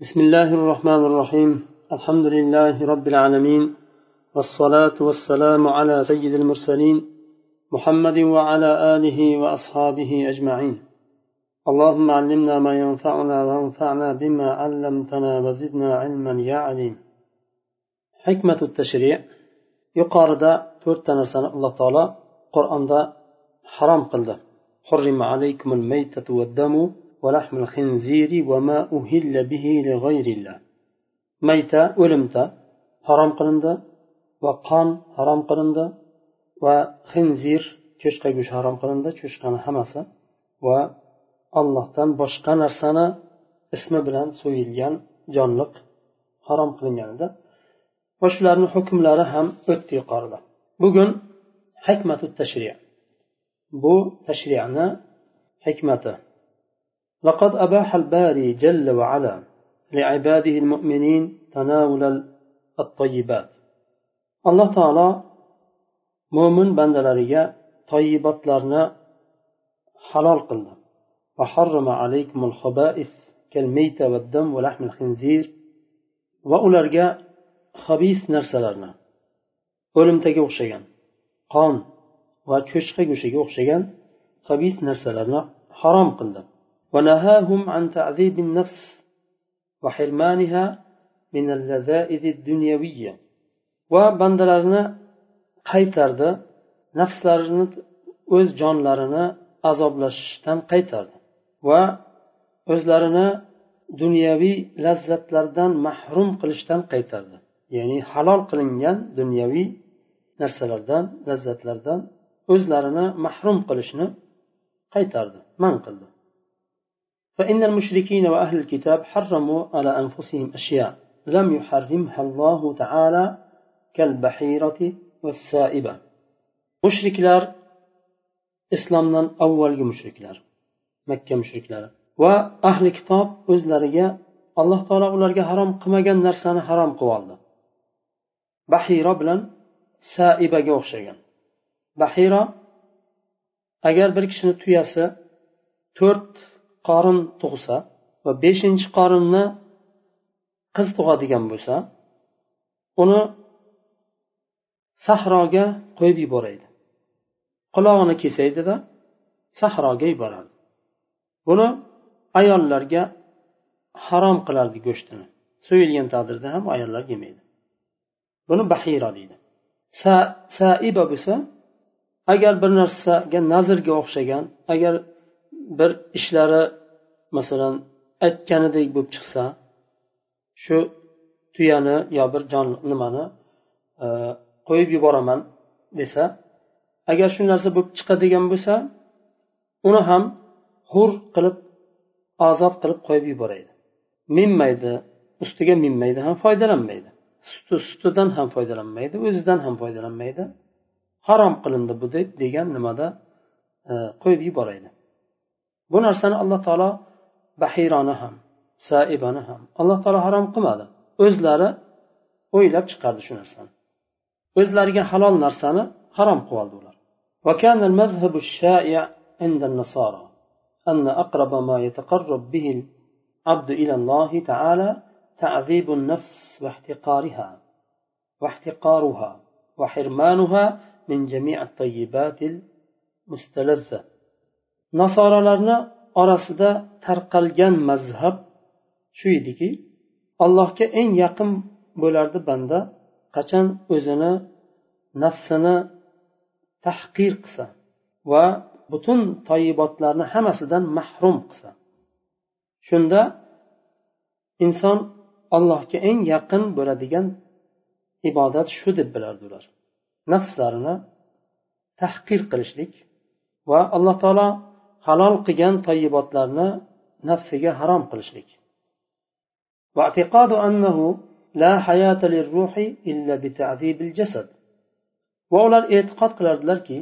بسم الله الرحمن الرحيم. الحمد لله رب العالمين. والصلاة والسلام على سيد المرسلين محمد وعلى آله وأصحابه أجمعين. اللهم علمنا ما ينفعنا وانفعنا بما علمتنا وزدنا علما يا عليم. حكمة التشريع تورتنا سنة الله تعالى قرآن دا حرام قلده. حرم عليكم الميتة والدم ولحم الخنزير وما أهل به لغير الله ميتة ولمتا حرام قلنده وقان حرام قلنده وخنزير cho'chqa go'shti harom qilindi cho'chqani hammasi va allohdan boshqa narsani ismi bilan so'yilgan jonliq harom qilingan edi va shularni hukmlari ham o'tdi yuqorida bugun hikmatu tashriy bu tashriyani hikmati لقد أباح الباري جل وعلا لعباده المؤمنين تناول الطيبات الله تعالى mo'min bandalariga toyibotlarni halol qildi وحرم عليكم الخبائث كالميتة والدم ولحم الخنزير وأولرجا خبيث narsalarni o'limtaga o'xshagan qon va cho'chqa go'shtiga o'xshagan habis narsalarni harom qildi ونهاهم عن تعذيب النفس وحرمانها من اللذائذ الدنيوية وبندلرنا qaytardi nafslarini o'z jonlarini azoblashishdan qaytardi va o'zlarini dunyoviy lazzatlardan mahrum qilishdan qaytardi ya'ni halol qilingan dunyoviy narsalardan lazzatlardan o'zlarini mahrum qilishni qaytardi man qildi فإن المشركين وأهل الكتاب حرموا على أنفسهم أشياء لم يحرمها الله تعالى كالبحيرة والسائبة mushriklar islomdan avvalgi mushriklar makka mushriklari va ahli kitob o'zlariga alloh taolo ularga harom qilmagan narsani harom qilib oldi bahiro bilan saibaga o'xshagan bahiro agar bir kishini tuyasi to'rt qorin tug'sa va beshinchi qorinni qiz tug'adigan bo'lsa uni sahroga qo'yib yuboraydi. Qulog'ini kesaydida sahroga yuboradi. Buni ayollarga harom qilardi go'shtini. So'yilgan taqdirda ham ayollar yemaydi. Buni bahira deydi. Saiba bo'lsa agar bir narsaga nazrga o'xshagan agar bir ishlari masalan aytganidek bo'lib chiqsa shu tuyani yo bir jon nimani e, qo'yib yuboraman desa agar shu narsa bo'lib chiqadigan bo'lsa uni ham hur qilib ozod qilib qo'yib yuboraydi. Minmaydi ustiga minmaydi ham foydalanmaydi. Suti sutidan ham foydalanmaydi o'zidan ham foydalanmaydi. Harom qilindi bu deb degan nimada e, qo'yib yuboraydi. Bu narsani alloh taolo bahironi ham saibani ham alloh taolo harom qilmadi o'zlari o'ylab chiqardi shu narsani o'zlariga halol narsani harom qilib oldi ular وكان المذهب الشائع عند النصارى أن أقرب ما يتقرب به العبد إلى الله تعالى تعذيب النفس واحتقارها واحتقارها وحرمانها من جميع الطيبات المستلذة nasoralarni orasida tarqalgan mazhab shu ediki allohga eng yaqin bo'lardi banda qachon o'zini nafsini tahqir qilsa va butun toyibotlarni hammasidan mahrum qilsa. Shunda inson allohga eng yaqin bo'ladigan ibodat shu deb bilardi ular. Nafslarini tahqir qilishlik va alloh taolo halol qilgan toyibotlarni nafsiga harom qilishlik واعتقاد أنه لا حياة للروح إلا بتعذيب الجسد وأولار اعتقاد qilardilarki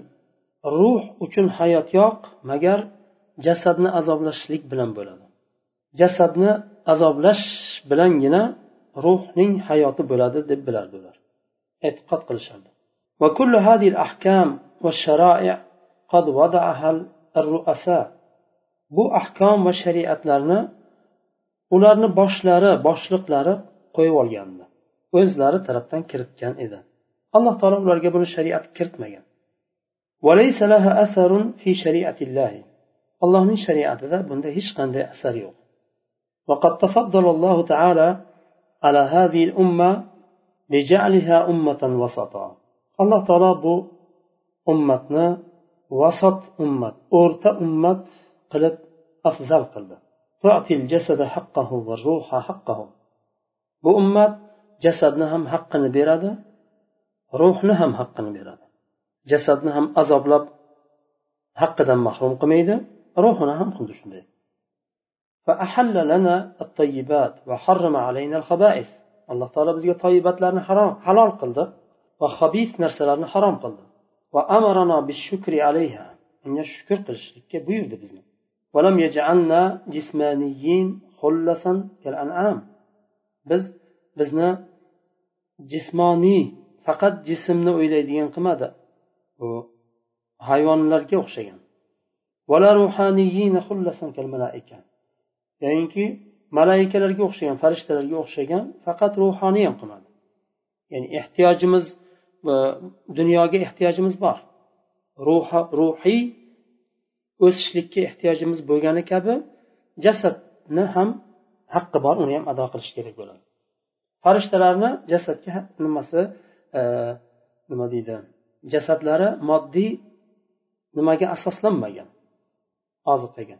ruh uchun hayot yo'q magar jasadni azoblashlik bilan bo'ladi jasadni azoblash bilangina ruhning hayoti bo'ladi deb bilardi ular e'tiqod qilishardi وكل هذه الأحكام والشرائع قد وضعها الرؤساء bu ahkom va shariatlarni ularni boshlari boshliqlari qo'yib olgandi o'zlari tarafdan kiritgan edi alloh taolo ularga buni shariat kiritmagan allohning shariatida bunda hech qanday asar yo'q وقد تفضل الله تعالى على هذه الأمة بجعلها أمة وسطا الله تعالى بو أمتنا وسط أمة أورت أمة قلت أفضل قلبه. تعطي الجسد حقه والروح حقه. بأمت جسد نهم حق نبيرادة روح نهم حق نبيرادة جسد نهم أزب لب حق دم محروم قميدة روح نهم قمدش فأحل لنا الطيبات وحرم علينا الخبائث. الله تعالى بزي طيبات لنا حرام حلال قلده وخبيث نرسل لنا حرام قلده. va amarana bishukri alayha unga shukur qilishlikka buyurdi bizni ولم يجعلنا جسمانيين خلصا كالأنعام biz bizni jismoniy faqat jismni o'ylaydigan qilmadi u hayvonlarga o'xshagan ya'niki malaikalarga o'xshagan farishtalarga o'xshagan faqat ruhoniy ham qilmadi ya'ni ehtiyojimiz dunyoga ehtiyojimiz bor ruhiy o'sishlikka ehtiyojimiz bo'lgani kabi jasadni ham haqqi bor uni ham ado qilish kerak bo'ladi farishtalarni jasadga nimasi e, nima deydi jasadlari moddiy nimaga asoslanmagan oziqaga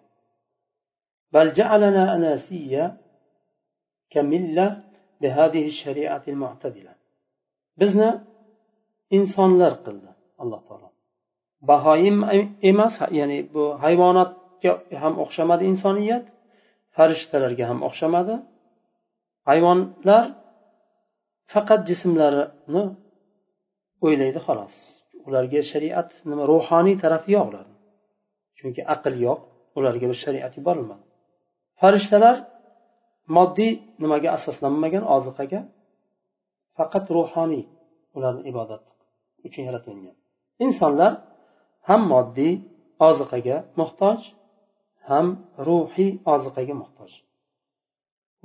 بل جعلنا أناسية كملة بهذه الشريعة المعتدلة بزنا insonlar qildi alloh taolo. Bahoim emas ya'ni bu hayvonotga ham o'xshamadi insoniyat farishtalarga ham o'xshamadi. Hayvonlar faqat jismlarini o'ylaydi xolos. Ularga shariat nima ruhoniy tarafi yo'q ularni. Chunki aql yo'q ularga bir shariat yuborilmadi. Farishtalar moddiy nimaga asoslanmagan oziqaga faqat ruhoniy ularni ibodat uchun yaratilgan insonlar ham moddiy oziqaga muhtoj ham ruhiy oziqaga muhtoj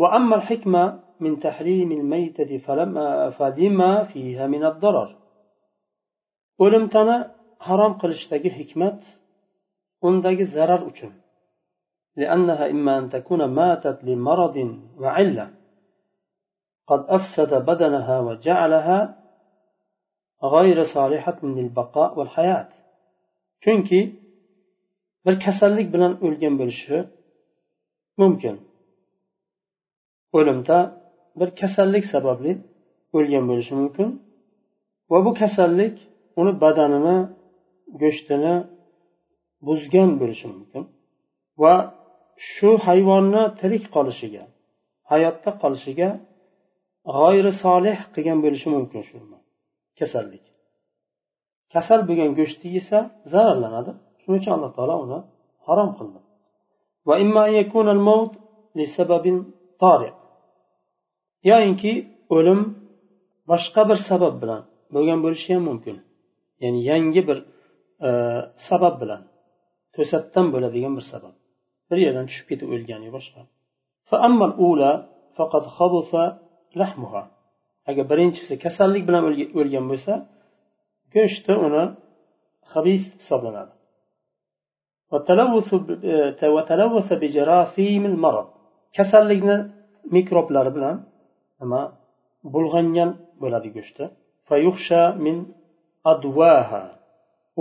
وأما الحكمة من تحريم الميتة فلما فلما فيها من الضرر o'limtani harom qilishdagi hikmat undagi zarar uchun لأنها إما أن تكون ماتت لمرض وعلة قد أفسد بدنها وجعلها chunki bir kasallik bilan o'lgan bo'lishi mumkin. O'limda bir kasallik sababli o'lgan bo'lishi mumkin va bu kasallik uni badanini go'shtini buzgan bo'lishi mumkin va shu hayvonni tirik qolishiga hayotda qolishiga g'oyri solih qilgan bo'lishi mumkin shu kasallik. Kasal bo'lgan go'shtni yesa zararlanadi. Shuning uchun alloh taolo uni harom qildi. Yoyinki o'lim boshqa bir sabab bilan bo'lgan bo'lishi ham mumkin. Ya'ni yangi bir e, sabab bilan to'satdan bo'ladigan bir sabab. Bir yerdan tushib ketib o'lgani boshqa. Agar birinchisi kasallik bilan o'lgan bo'lsa go'shti uni habis hisoblanadi. E, Kasallikni mikroblari bilan nima? Bulg'angan bo'ladi go'shti.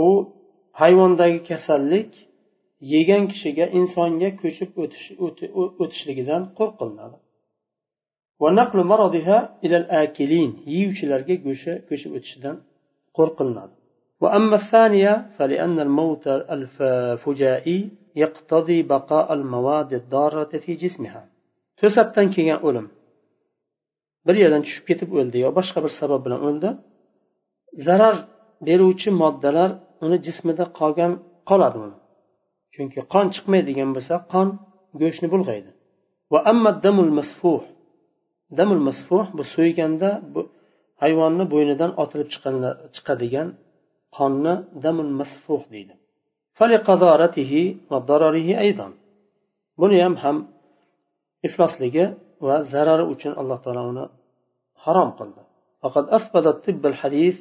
U hayvondagi kasallik yegan kishiga insonga ko'chib o'tishligidan qo'rqilinadi yeyuvchilarga go'shi ko'chib o'tishidan qo'rqilinadi وأما الثانية فلأن الموت الفجائي يقتضي بقاء المواد الضارة في جسمها to'satdan kelgan o'lim bir yerdan tushib ketib o'ldi yo boshqa bir sabab bilan o'ldi zarar beruvchi moddalar uni jismida qolgan qoladi uni chunki qon chiqmaydigan bo'lsa qon go'shtni bulg'aydi va amma damul masfuh damul masfuh bu so'yganda bu hayvonni bo'ynidan otilib chiqadigan qonni damul masfuh deydi buni ham ham iflosligi va zarari uchun alloh taolo uni harom qildi فقد أثبت الطب الحديث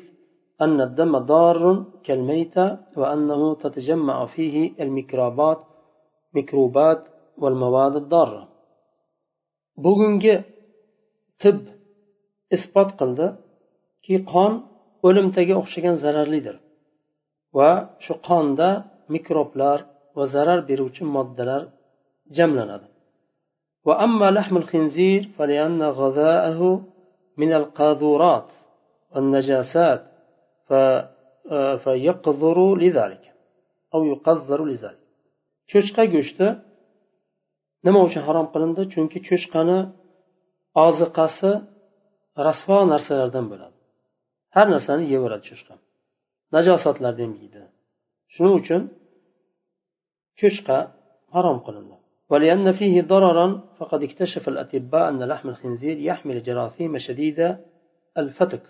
أن الدم ضار كالميتة وأنه تتجمع فيه الميكروبات ميكروبات والمواد الضارة bugungi tib isbot qildiki qon o'limtaga o'xshagan zararlidir va shu qonda mikroblar va zarar beruvchi moddalar jamlanadi وأما لحم الخنزير فلأن غذاءه من القاذورات والنجاسات فيقذر لذلك أو يقذر لذلك cho'chqa go'shti nima uchun harom qilindi chunki cho'chqani oziqasi rasvo narsalardan bo'ladi. Har narsani yeyaveradi cho'chqa najosatlarni ham yeydi. Shuning uchun cho'chqa harom qilindi ولأن فيه ضررا فقد اكتشف الأطباء أن لحم الخنزير يحمل جراثيم شديدة الفتك.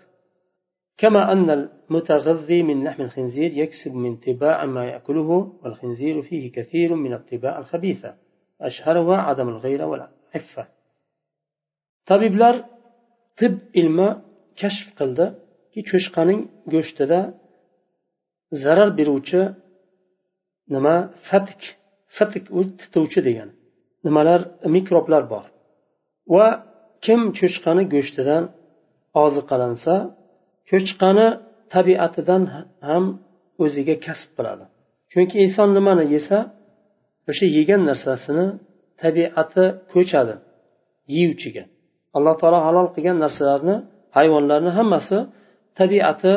كما أن المتغذي من لحم الخنزير يكسب من طباع ما يأكله والخنزير فيه كثير من الطباع الخبيثة. أشهرها عدم الغيرة والعفة. Tabiblar tib ilmi kashf qildiki cho'chqaning go'shtida zarar beruvchi nima? Fatk fatk u tituvchi degan nimalar mikroblar bor. Va kim cho'chqani go'shtidan oziqalansa cho'chqani tabiatidan ham o'ziga kasb qiladi. Chunki inson nimani yesa o'sha yegan narsasini tabiati ko'chadi yeyuvchiga. Alloh taolo halol qilgan narsalarni hayvonlarni hammasi tabiati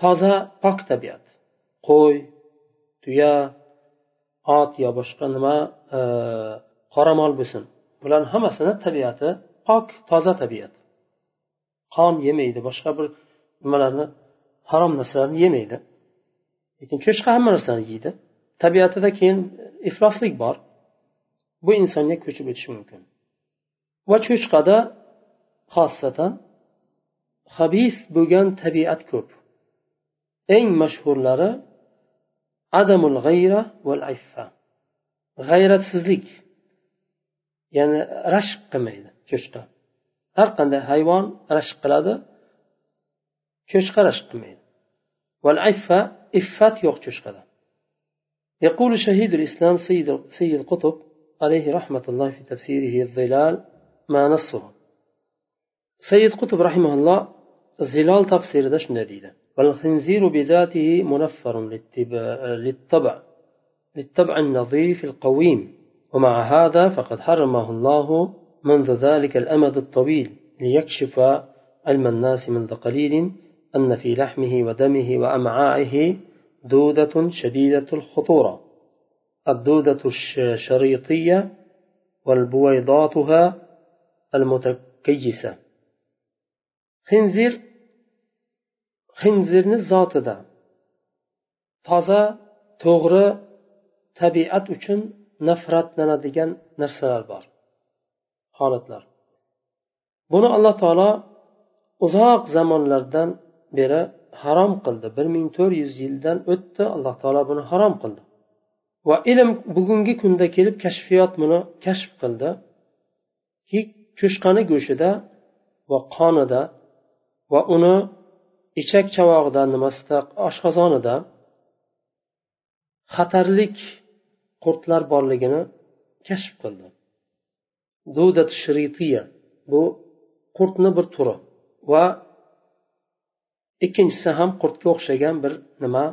toza pok tabiat. Qo'y tuya ot yo boshqa nima e, qora qoramol bo'lsin. Bularni hammasini tabiati pok toza tabiat. Qon yemaydi boshqa bir nimalarni harom narsalarni yemaydi. Lekin cho'chqa hamma narsani yeydi. Tabiatida keyin ifloslik bor. Bu insonga ko'chib o'tishi mumkin. va cho'chqada xossatan habis bo'lgan tabiat ko'p eng mashhurlari adamul g'ayra val iffa g'ayratsizlik ya'ni rashk qilmaydi cho'chqa har qanday hayvon rashk qiladi cho'chqa rashk qilmaydi val iffa iffat yo'q cho'chqada يقول شهيد الإسلام سيد, سيد قطب عليه رحمة الله في تفسيره الظلال ما نصه. سيد قطب رحمه الله الظلال تفسير ده شنو والخنزير بذاته منفر للطبع للطبع النظيف القويم. ومع هذا فقد حرمه الله منذ ذلك الأمد الطويل ليكشف علم الناس منذ قليل أن في لحمه ودمه وأمعائه دودة شديدة الخطورة. الدودة الشريطية والبويضاتها المتكيسة خنزير xinzirni zotida toza to'g'ri tabiat uchun nafratlanadigan narsalar bor holatlar buni alloh taolo uzoq zamonlardan beri harom qildi bir ming to'rt yuz yildan o'tdi alloh taolo buni harom qildi va ilm bugungi kunda kelib kashfiyot buni kashf qildiki Cho'chqani go'shtida va qonida va uni ichak chavog'ida nimasida oshqozonida xatarlik qurtlar borligini kashf qildi. Dudat shritiya bu qurtni bir turi va ikkinchisi ham qurtga o'xshagan bir nima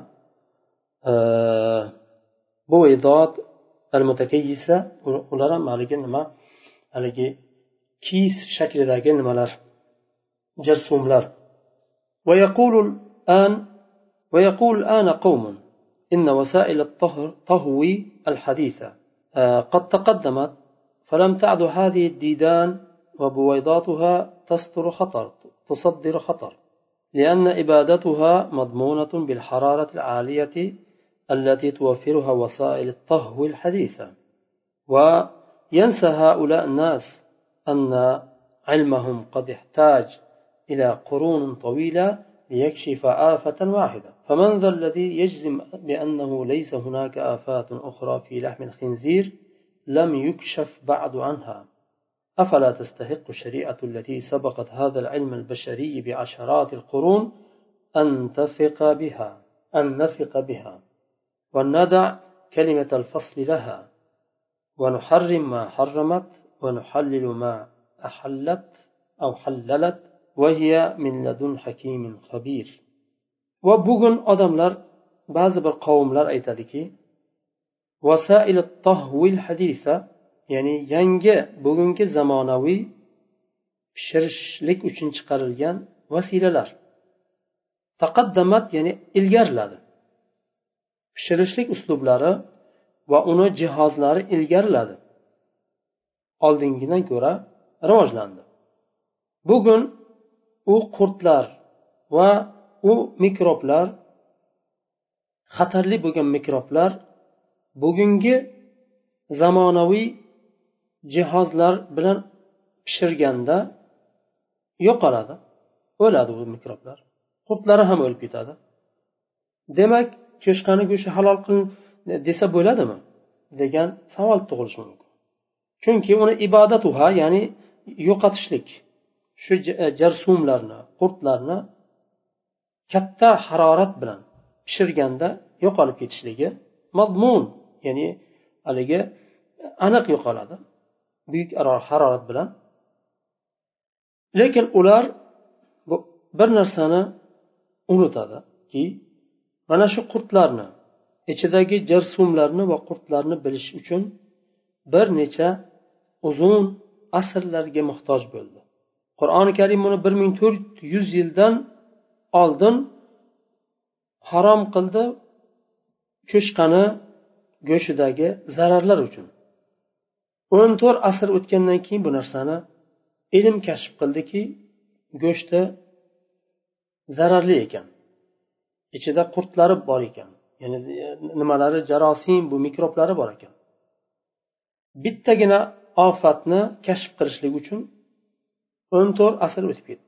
e, bu idod ular ham haligi nima haligi kiyis shaklidagi nimalar jarsumlar ويقول الآن ويقول الآن قوم إن وسائل الطهر طهوي الحديثة قد تقدمت فلم تعد هذه الديدان وبويضاتها تصدر خطر تصدر خطر لأن إبادتها مضمونة بالحرارة العالية التي توفرها وسائل الطهو الحديثة وينسى هؤلاء الناس أن علمهم قد احتاج إلى قرون طويلة ليكشف آفة واحدة. فمن ذا الذي يجزم بأنه ليس هناك آفات أخرى في لحم الخنزير لم يكشف بعد عنها. أفلا تستحق الشريعة التي سبقت هذا العلم البشري بعشرات القرون أن تثق بها أن نثق بها. وندع كلمة الفصل لها. ونحرم ما حرمت ونحلل ما أحلت أو حللت وهي من لدن حكيم خبير وبغن أدملر بعض القوملر aytadiki وسائل الطهو الحديثة ya'ni yangi bugungi zamonaviy pishirishlik uchun chiqarilgan vasilalar taqaddamat ya'ni ilgariladi pishirishlik uslublari va uni jihozlari ilgariladi oldingidan ko'ra rivojlandi. Bugun u qurtlar va u mikroblar xatarli bo'lgan mikroblar bugungi zamonaviy jihozlar bilan pishirganda yo'qoladi o'ladi bu mikroblar. Qurtlari ham o'lib ketadi. Demak cho'chqani go'shti halol qilin desa bo'ladimi? degan savol tug'ilishi mumkin. Chunki uni ibodatuha ya'ni yo'qotishlik shu e, jarsumlarni qurtlarni katta harorat bilan pishirganda yo'qolib ketishligi mazmun ya'ni haligi aniq yo'qoladi buyuk harorat bilan. Lekin ular bir narsani unutadiki mana shu qurtlarni ichidagi jarsumlarni va qurtlarni bilish uchun bir necha uzun asrlarga muhtoj bo'ldi. Qur'oni karim buni bir ming to'rt yuz yildan oldin harom qildi cho'chqani go'shtidagi zararlar uchun. O'n to'rt asr o'tgandan keyin bu narsani ilm kashf qildiki go'shti zararli ekan. Ichida qurtlari bor ekan. Ya'ni nimalari jarosim bu mikroblari bor ekan. Bittagina ofatni kashf qilishlik uchun o'n to'rt asr o'tib ketdi.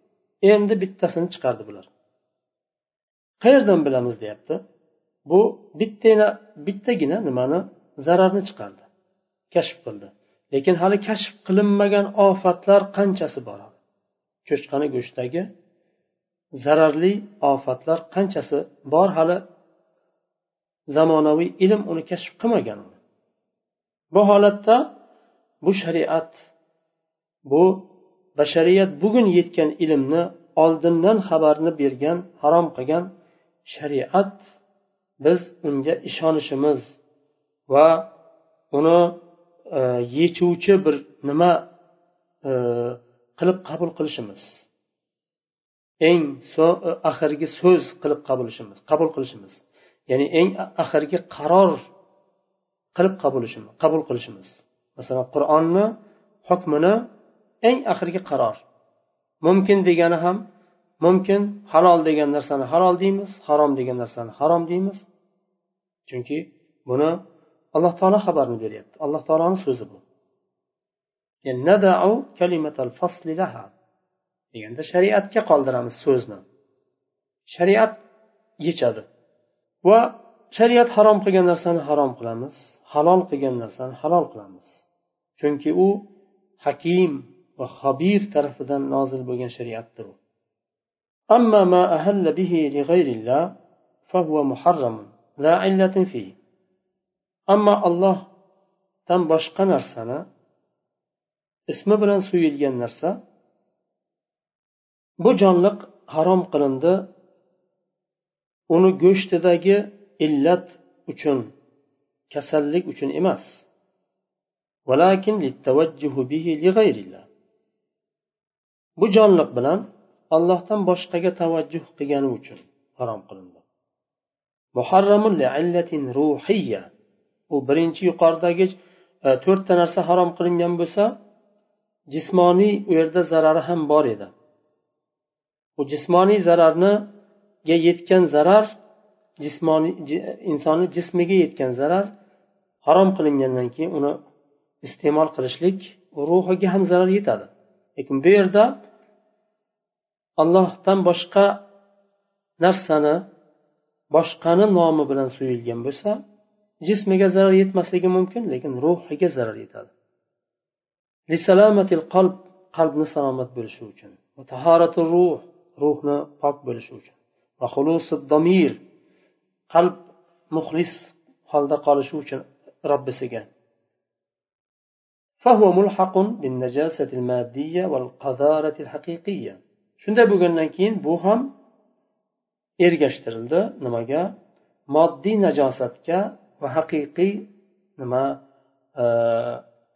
Endi bittasini chiqardi bular. Qayerdan bilamiz deyapti. Bu bittagina bittagina nimani? Zararni chiqardi. Kashf qildi. Lekin hali kashf qilinmagan ofatlar qanchasi bor cho'chqani go'shtdagi zararli ofatlar qanchasi bor hali? Zamonaviy ilm uni kashf qilmagan. Bu holatda bu shariat bu bashariyat bugun yetgan ilmni oldindan xabarni bergan harom qilgan shariat biz unga ishonishimiz va uni e, yechuvchi bir nima e, qilib qabul qilishimiz. Eng oxirgi e, so'z qilib qabulishimiz qabul qilishimiz. Ya'ni eng oxirgi qaror qilib qabul qilishimiz. Masalan qur'onni hukmini eng oxirgi qaror. Mumkin degani ham mumkin halol degan narsani halol deymiz harom degan narsani harom deymiz. Chunki buni alloh taolo xabarni beryapti. Alloh taoloni so'zi bu. Deganda shariatga qoldiramiz so'zni. Shariat yechadi. Va shariat harom qilgan narsani harom qilamiz halol qilgan narsani halol qilamiz. chunki u hakim va xabir tarafidan nozil bo'lgan shariatdir u أما ما أهل به لغير الله فهو محرم لا علة فيه أما الله dan boshqa narsani ismi bilan suyilgan narsa bu jonliq harom qilindi uni go'shtidagi illat uchun kasallik uchun emas ولكن للتوجه به لغير الله bu jonliq bilan allohdan boshqaga tavajjuh qilgani uchun harom qilindi. U birinchi yuqoridagi e, to'rtta narsa harom qilingan bo'lsa jismoniy u yerda zarari ham bor edi. U jismoniy zararniga yetgan zarar jismoniy insonni jismiga yetgan zarar harom qilingandan keyin uni iste'mol qilishlik ruhiga ham zarar yetadi. Lekin bu yerda allohdan boshqa narsani boshqani nomi bilan so'yilgan bo'lsa jismiga zarar yetmasligi mumkin lekin ruhiga zarar yetadi. Qalb qalbni salomat bo'lishi uchun. Ruh ruhni pok bo'lishi uchun. Va domir qalb muxlis holda qolishi uchun robbisiga فهو ملحق بالنجاسة المادية والقذارة الحقيقية shunday bo'lgandan keyin bu ham ergashtirildi nimaga moddiy najosatga va haqiqiy nima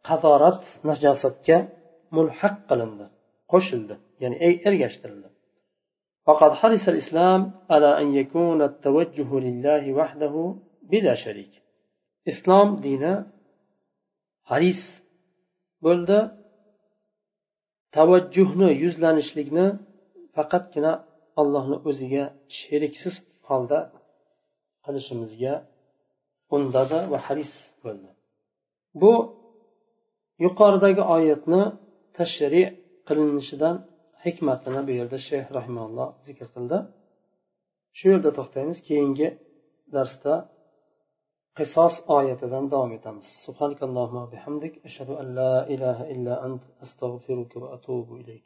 qazorat najosatga mulhaq qilindi qo'shildi ya'ni ergashtirildi فقد حرص الإسلام على أن يكون التوجه لله وحده بلا شريك إسلام دين haris bo'ldi. Tavajjuhni yuzlanishlikni faqatgina allohni o'ziga sheriksiz holda qilishimizga undadi va haris bo'ldi. Bu yuqoridagi oyatni tashri qilinishidan hikmatini bu yerda shayx rahimalloh zikr qildi. Shu yerda to'xtaymiz keyingi darsda qisos oyatidan davom etamiz subhanakallohumma bihamdik ashhadu an la ilaha illa ant astag'firuka va atubu ilayk